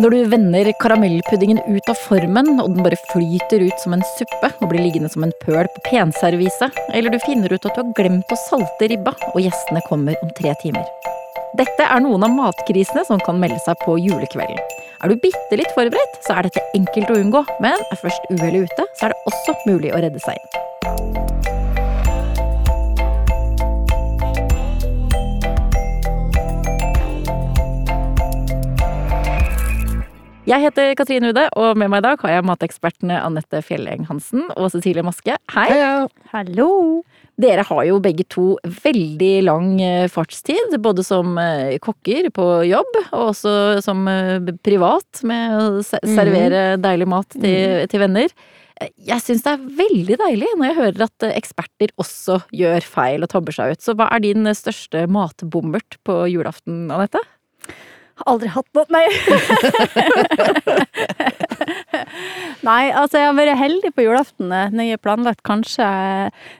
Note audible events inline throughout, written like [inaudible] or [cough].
Når du vender karamellpuddingen ut av formen, og den bare flyter ut som en suppe og blir liggende som en pøl på penserviset, eller du finner ut at du har glemt å salte ribba, og gjestene kommer om tre timer. Dette er noen av matkrisene som kan melde seg på julekvelden. Er du bitte litt forberedt, så er dette enkelt å unngå, men er først uhellet ute, så er det også mulig å redde seg inn. Jeg heter Katrine Ude, og med meg i dag har jeg matekspertene Anette Fjelleng Hansen og Cecilie Maske. Hei! Hallo! Dere har jo begge to veldig lang eh, fartstid, både som eh, kokker på jobb, og også som eh, privat, med å servere servere deilig mat til, til venner. Jeg syns det er veldig deilig når jeg hører at eksperter også gjør feil og tabber seg ut. Så hva er din største matbommert på julaften, Anette? Aldri hatt båt, Nei. [laughs] Nei, altså jeg har vært heldig på julaften. Nøye planlagt kanskje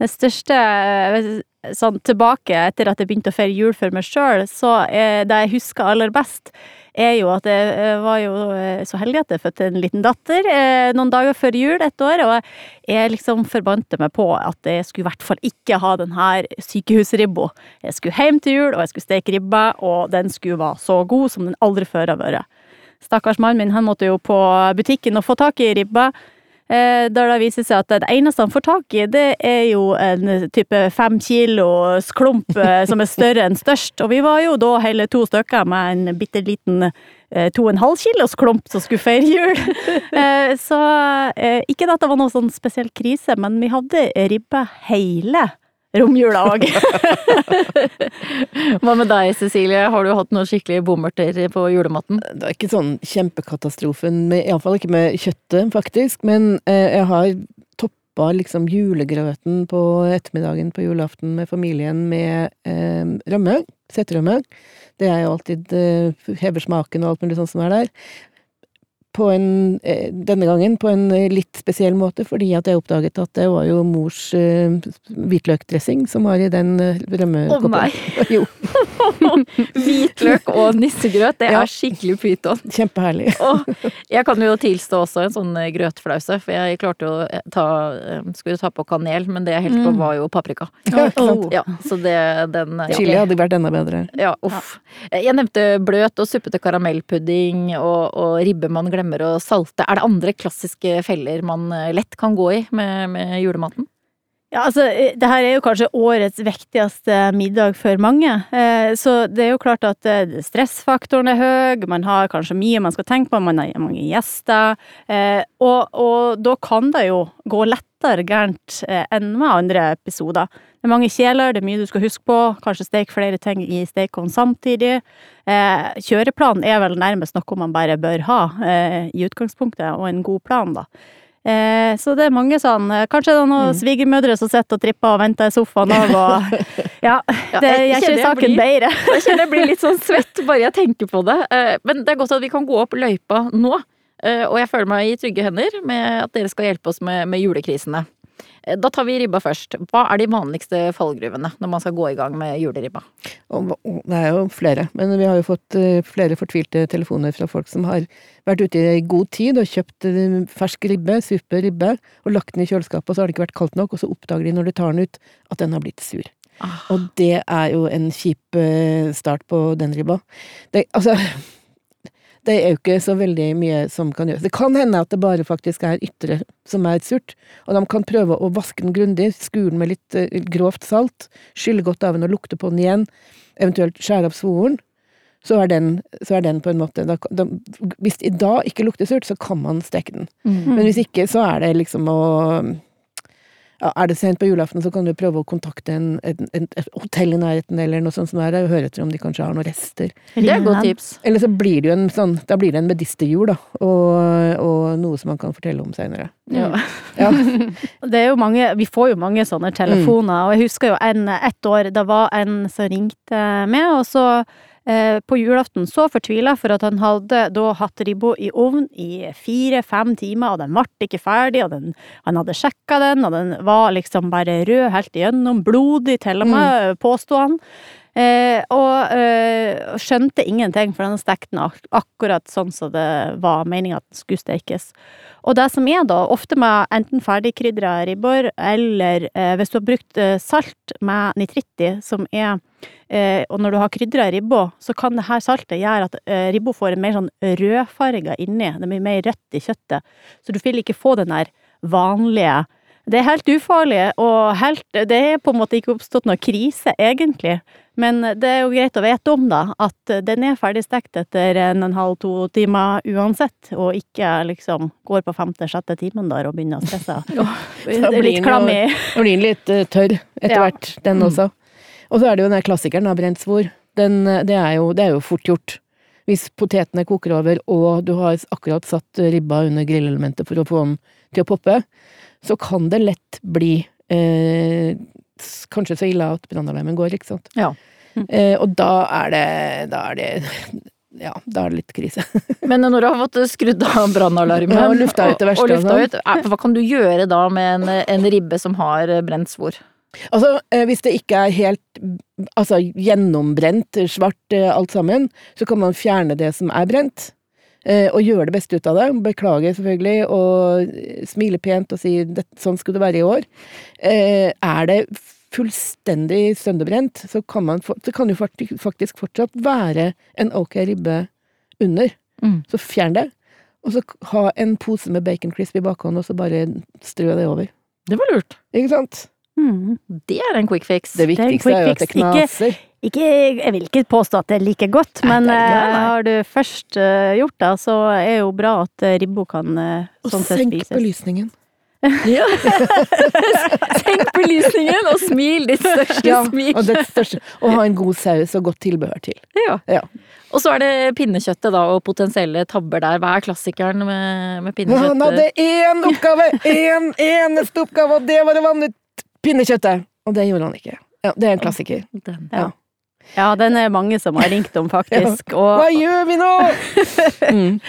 det største eh, sånn tilbake etter at jeg begynte å feire jul for meg sjøl, så er det jeg husker aller best, er jo at jeg eh, var jo eh, så heldig at jeg fødte en liten datter eh, noen dager før jul et år, og jeg liksom forbandte meg på at jeg skulle i hvert fall ikke ha den her sykehusribba. Jeg skulle hjem til jul, og jeg skulle steke ribba, og den skulle være så god som den aldri før har vært. Stakkars mannen min, han måtte jo på butikken og få tak i ribba. Da der det viser seg at det eneste han får tak i, det er jo en type fem kilos klump eh, [laughs] som er større enn størst. Og vi var jo da hele to stykker med en bitte liten eh, to og en halv kilos klump som skulle feire jul. [laughs] Eh, så eh, ikke at det var noe sånn spesiell krise, men vi hadde ribbe hele romjula òg. [laughs] Hva med deg, Cecilie? Har du hatt noen skikkelige bommerter på julematen? Det er ikke sånn kjempekatastrofen, iallfall ikke med kjøttet, faktisk. Men eh, jeg har toppa liksom julegrøten på ettermiddagen på julaften med familien med eh, rømme. Setterømme. Det er jo alltid eh, hever smaken og alt mulig sånt som er der. På en, eh, denne gangen på en eh, litt spesiell måte, fordi at jeg oppdaget at det var jo mors eh, hvitløkdressing som var i den rømmekoppen. Å oh, nei! [laughs] Jo, [laughs] Hvitløk og nissegrøt, det Ja. er skikkelig pyton. kjempeherlig. [laughs] Og jeg kan jo tilstå også en sånn grøtflause, for jeg klarte jo å ta Skulle ta på kanel, men det jeg helte på var jo paprika. Ja? Ja, så det den ja. Chili hadde vært enda bedre. Ja, uff. Jeg nevnte bløt og suppete karamellpudding og, og ribbe man glemmer å salte. Er det andre klassiske feller man eh, lett kan gå i med, med julematen? Ja, altså, eh, det her er jo kanskje årets viktigste middag for mange. Eh, Så det er jo klart at eh, stressfaktoren er høy, man har kanskje mye man skal tenke på, man har mange gjester. Og, og da kan det jo gå lettere gærent enn med andre episoder. Det er mange kjeler, det er mye du skal huske på, kanskje steke flere ting i stekeovnen samtidig. Kjøreplanen er vel nærmest noe man bare bør ha i utgangspunktet, og en god plan, da. Eh, så det er mange sånn eh, Kanskje det er noen svigermødre som sitter og tripper og venter i sofaen [laughs] òg, og Ja, det gjør kjenner ikke saken blir- bedre. [laughs] Jeg kjenner jeg blir litt sånn svett bare jeg tenker på det. Eh, Men det er godt at vi kan gå opp løypa nå. Eh, Og jeg føler meg i trygge hender med at dere skal hjelpe oss med, med julekrisene. Eh, Da tar vi ribba først. Hva er de vanligste fallgruvene når man skal gå i gang med juleribba? Det er jo flere, men vi har jo fått eh, flere fortvilte telefoner fra folk som har vært ute i god tid og kjøpt eh, fersk ribbe, super ribbe, og lagt den i kjøleskapet, og så har det ikke vært kaldt nok, og så oppdager de når de tar den ut, at den har blitt sur. Ah. Og det er jo en kjip start på den ribba. Det, altså det er jo ikke så veldig mye som kan gjøres. Det kan hende at det bare faktisk er ytre som er surt, og de kan prøve å vaske den grundig, skure den med litt eh, grovt salt, skylle godt av den og lukte på den igjen, eventuelt skjære opp svoren. Så er, den, så er den på en måte da, da, Hvis det da ikke lukter surt, så kan man steke den. Men hvis ikke, så er det liksom å Er det sent på julaften, så kan du prøve å kontakte en, en, en, et hotell i nærheten eller noe sånt som er der, og høre etter om de kanskje har noen rester. Det er et godt tips. Eller så blir det jo en sånn Da blir det en medisterjul, da. Og, og noe som man kan fortelle om seinere. Ja. Ja. [laughs] Det er jo mange, vi får jo mange sånne telefoner, og jeg husker jo en, ett år, det var en som ringte med, og så på julaften så fortvila for at han hadde da hatt ribba i ovn i fire-fem timer, og den ble ikke ferdig, og den, han hadde sjekka den, og den var liksom bare rød helt igjennom, blodig til og med, påsto han. Eh, og eh, skjønte ingenting, for den stekte akkurat sånn som det var meninga at den skulle stekes. Og det som er da, ofte med enten ferdigkrydra ribbor, eller eh, hvis du har brukt eh, salt med nitritt i, som er eh, Og når du har krydra ribba, så kan det her saltet gjøre at eh, ribba får en mer sånn rødfarga inni. Det blir mer rødt i kjøttet. Så du vil ikke få den der vanlige det er helt ufarlig, og helt, det er på en måte ikke oppstått noe krise, egentlig. Men det er jo greit å vite om, da, at den er ferdigstekt etter en en halv, to timer uansett, og ikke liksom går på femte-sjette timen der og begynner å stresse. [laughs] Det Da blir litt klam i blir den litt eh, tørr etter Ja. hvert, den også. Og så er det jo den der klassikeren av brent svor. Den, eh, det, er jo, det er jo fort gjort. Hvis potetene koker over, og du har akkurat satt ribba under grillelementet for å få den til å poppe, så kan det lett bli eh, kanskje så ille at brannalarmen går, ikke sant. Ja. Eh, og da er det Da er det Ja, da er det litt krise. [laughs] Men når du har fått skrudd av brannalarmen Ja, og lufta ut det verste og, og lufta og ut, eh, hva kan du gjøre da med en, en ribbe som har brent svor? Altså, eh, hvis det ikke er helt altså, gjennombrent, svart eh, alt sammen, så kan man fjerne det som er brent, og gjøre det beste ut av det. Beklage, selvfølgelig, og eh, smile pent og si sånn skulle det være i år. Eh, er det fullstendig sønderbrent, så kan, man, så kan jo faktisk fortsatt være en ok ribbe under. Mm. Så fjern det. Og så ha en pose med bacon crisp i bakhånd, og så bare strø det over. Det var lurt. Ikke sant? Mm. Det er en quick fix. Det viktigste det viktigste er jo at det knaser. Ikke, jeg vil ikke påstå at det er like godt, men nei, ikke eh, nei. har du først eh, gjort det, så er det jo bra at eh, ribba kan sånn Og spises. Og senk belysningen. [laughs] Ja. Senk belysningen og smil ditt største Ja, smil. og, det største, og ha en god saus og godt tilbehør til. Ja. Ja. Og så er det pinnekjøttet da, og potensielle tabber der. Hva er klassikeren med, med pinnekjøttet? Han hadde én oppgave! Én eneste oppgave, og det var å vanne ut pinnekjøttet! Og det gjorde han ikke. Ja, det er en klassiker. Den. Ja. Ja, den er mange som har ringt om, [laughs] faktisk. Og, Hva gjør vi nå?! [laughs] Mm.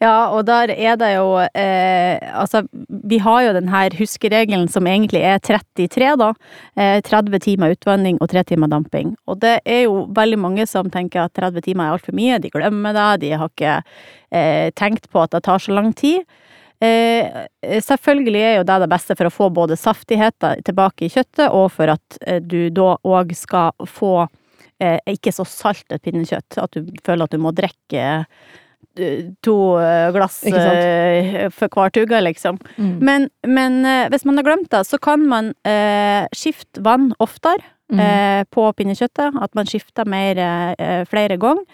Ja, og der er det jo eh, Altså, vi har jo den her huskeregelen som egentlig er 33, da. Eh, 30 timer utvanning og 3 timer damping. Og det er jo veldig mange som tenker at 30 timer er altfor mye. De glemmer det, de har ikke eh, tenkt på at det tar så lang tid. Eh, selvfølgelig er jo det det beste for å få både saftigheten tilbake i kjøttet, og for at eh, du da òg skal få ikke så salt et pinnekjøtt, at du føler at du må drikke eh, to eh, glass eh, for hver tugge, liksom. Mm. Men, men eh, hvis man har glemt det, så kan man eh, skifte vann oftere Mm. eh, på pinnekjøttet. At man skifter mer eh, flere ganger.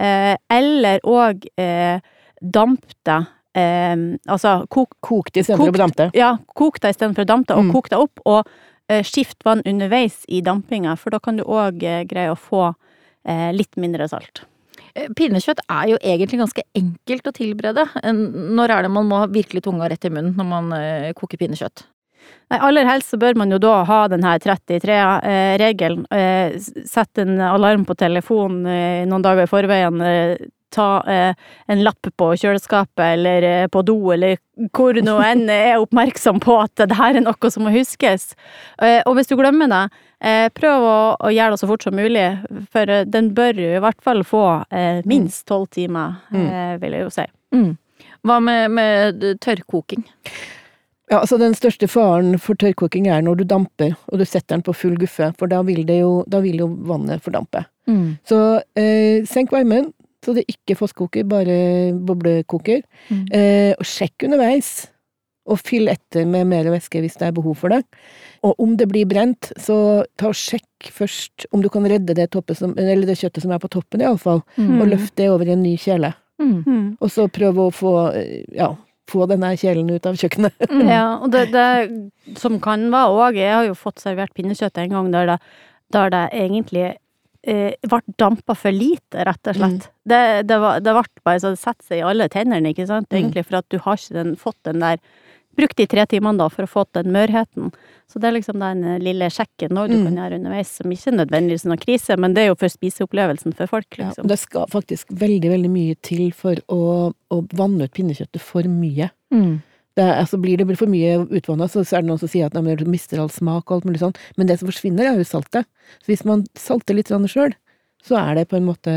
Eh, eller òg eh, damp det. Eh, altså kok, kokt istedenfor å Kokt. dampe. ja, kok det istedenfor å dampe, og Mm. kok det opp. Og eh, skift vann underveis i dampinga, for da kan du òg eh, greie å få eh, litt mindre salt. Eh, Pinnekjøtt er jo egentlig ganske enkelt å tilberede. Når er det man må ha virkelig tunga rett i munnen når man eh, koker pinnekjøtt? Nei, aller helst så bør man jo da ha den her 33-regelen. Sette Sett en alarm på telefonen eh, noen dager i forveien. Ta eh, en lapp på kjøleskapet eller eh, på do, eller hvor nå enn er oppmerksom på at det her er noe som må huskes. Eh, og hvis du glemmer det, eh, prøv å, å gjøre det så fort som mulig, for eh, den bør i hvert fall få eh, minst tolv timer, Mm. eh, vil jeg jo si. Mm. Hva med, med tørrkoking? Ja, altså Den største faren for tørrkoking er når du damper, og du setter den på full guffe, for da vil, det jo, da vil jo vannet fordampe. Mm. Så eh, senk varmen, så det ikke fosskoker, bare boblekoker. Mm. Eh, og sjekk underveis, og fyll etter med mer væske hvis det er behov for det. Og om det blir brent, så ta og sjekk først om du kan redde det, som, eller det kjøttet som er på toppen, iallfall, Mm. og løft det over i en ny kjele. Mm. Mm. Og så prøv å få, eh, ja, få denne kjelen ut av kjøkkenet. Mm. Ja, og det, det [laughs] som kan være òg Jeg har jo fått servert pinnekjøtt en gang der det, der det egentlig ble dampa for lite, rett og slett. Det, det, var, det ble bare så det setter seg i alle tennene, ikke sant, Mm. egentlig, for at du har ikke den, fått den der Brukt de tre timene da for å få den mørheten. Så det er liksom den eh, lille sjekken nå du Mm. kan gjøre underveis, som ikke nødvendigvis er noen krise, men det er jo for spiseopplevelsen for folk, Ja, liksom. det skal faktisk veldig, veldig mye til for å, å vanne ut pinnekjøttet for mye. Mm. Det er, altså Blir det for mye utvanna, så, så er det noen som sier at nei, men du mister all smak og alt mulig sånn, men det som forsvinner, er jo saltet. Så hvis man salter litt sjøl, så er det på en måte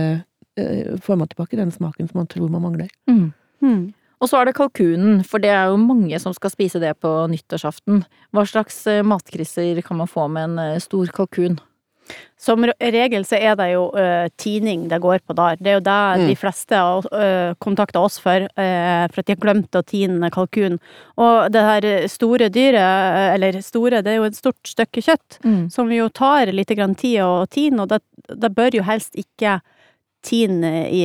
eh, Får man tilbake den smaken som man tror man mangler. Mm. mm. Og så er det kalkunen, for det er jo mange som skal spise det på nyttårsaften. Hva slags eh, matkriser kan man få med en eh, stor kalkun? Som regel så er det jo uh, tining det går på der. Det er jo det Mm. de fleste uh, kontakter oss for, uh, for at de har glemt å tine kalkun. Og det her store dyret, eller store, det er jo et stort stykke kjøtt, som jo tar litt grann tid å tine, og det, det bør jo helst ikke tine i,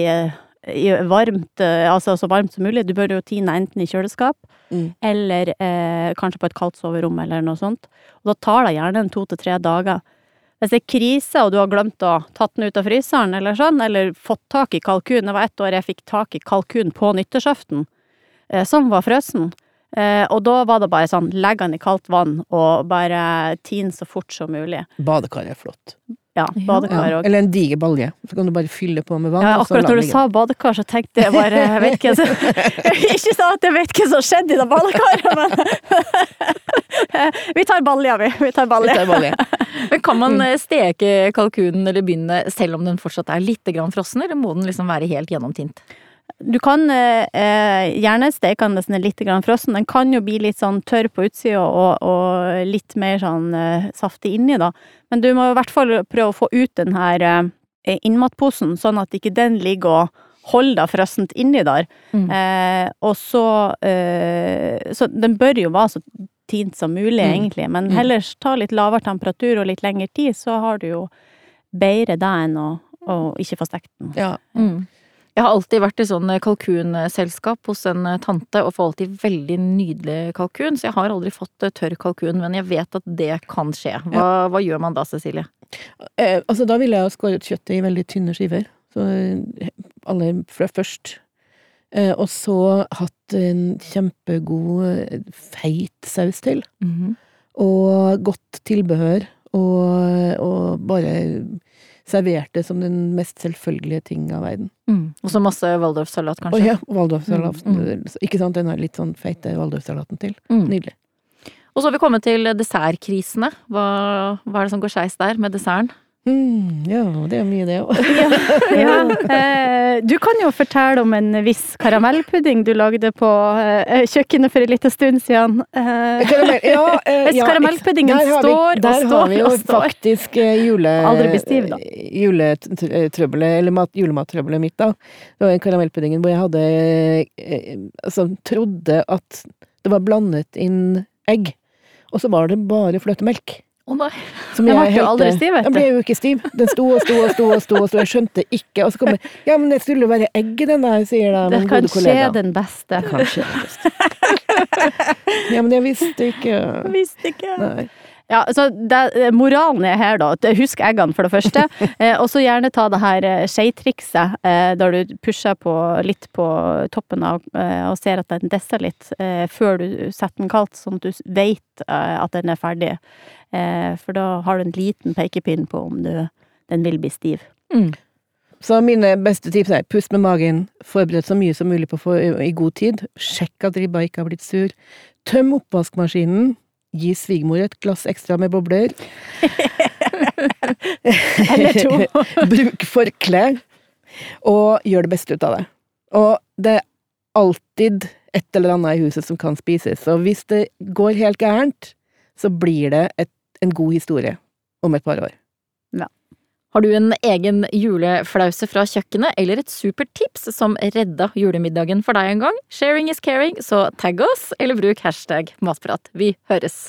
i varmt, altså så varmt som mulig. Du bør jo tine enten i kjøleskap, Mm. eller eh, kanskje på et kaldt soverom, eller noe sånt. Og da tar det gjerne en to til tre dager. Hvis det er krise, og du har glemt å tatt den ut av fryseren, eller sånn, eller fått tak i kalkun Det var ett år jeg fikk tak i kalkun på nyttårsaften, eh, som var frøsen. Eh, og da var det bare sånn, legg den i kaldt vann, og bare tin så fort som mulig. Badekar er flott. Ja, Ja. badekar Ja. og Eller en diger balje. Så kan du bare fylle på med vann. ja, akkurat når du sa badekar, så tenkte jeg bare jeg vet ikke, [laughs] så, Ikke sa at jeg vet hva som skjedde i det badekaret, men [laughs] [laughs] Vi tar balja, vi. Vi tar balja. [laughs] Men kan man eh, steke kalkunen eller begynne selv om den fortsatt er litt frossen, eller må den liksom være helt gjennomtint? Du kan eh, eh, gjerne steke den nesten litt frossen. Den kan jo bli litt sånn tørr på utsida og, og litt mer sånn eh, saftig inni, da. Men du må i hvert fall prøve å få ut den her eh, innmatposen, sånn at ikke den ligger og holder deg frossent inni der. Mm. Eh, og så eh, Så den bør jo være så tint som mulig, Mm. egentlig, men Mm. heller ta litt lavere temperatur og litt lengre tid, så har du jo bedre det enn å, å ikke få stekt den. Ja. Mm. Jeg har alltid vært i sånn kalkunselskap hos en eh, tante og får alltid veldig nydelig kalkun, så jeg har aldri fått eh, tørr kalkun, men jeg vet at det kan skje. Hva, hva gjør man da, Cecilie? Eh, altså, da ville jeg ha skåret kjøttet i veldig tynne skiver. Så aller først. Eh, og så hatt en kjempegod feit saus til. Og godt tilbehør. Og, og bare servert det som den mest selvfølgelige ting av verden. Mm. Og så masse waldorfsalat, kanskje? ja, waldorfsalat. Mm, Ikke sant, den har litt sånn feite waldorfsalaten til. Mm. Nydelig. Og så har vi kommet til dessertkrisene. Hva, hva er det som går skeis der med desserten? Mm, ja, det er mye det òg. Ja, [laughs] ja. du kan jo fortelle om en viss karamellpudding du lagde på eh, kjøkkenet for en liten stund siden. Eh, Karamell, ja, [laughs] eh, Hvis karamellpuddingen vi, står og står og står Der har vi jo faktisk eh, jule... Stiv. Juletrøbbelet, eller mat, julemattrøbbelet mitt, da. Det var karamellpuddingen hvor jeg hadde eh, Altså, trodde at det var blandet inn egg, og så var det bare fløtemelk. Å nei. Som jeg, jeg ble jo aldri stiv, vet du. Jeg ble jo ikke stiv. Den sto og sto og sto og sto, og sto. jeg skjønte ikke. Og så kommer Ja, men det skulle jo være egg i den der, sier da Det kan skje den beste. Kanskje. Ja, men jeg visste ikke. Visste ikke. Nei. Ja, så det, moralen er her, da. Husk eggene, for det første. [laughs] Eh, og så gjerne ta det her eh, skeitrikset, eh, der du pusher på litt på toppen av eh, og ser at den desser litt, eh, før du setter den kaldt, sånn at du vet eh, at den er ferdig. Eh, for da har du en liten pekepinn på om du, den vil bli stiv. Mm. Så mine beste tips er pust med magen, forbered så mye som mulig på for, i god tid, sjekk at ribba ikke har blitt sur, tøm oppvaskmaskinen, gi svigermor et glass ekstra med bobler, [laughs] Eller to. [laughs] bruk forkle, og gjør det beste ut av det. Og det er alltid et eller annet i huset som kan spises, så hvis det går helt gærent, så blir det et, en god historie om et par år. Har du en egen juleflause fra kjøkkenet, eller et supert tips som redda julemiddagen for deg en gang? Sharing is caring, så tagg oss, eller bruk hashtag matprat. Vi høres!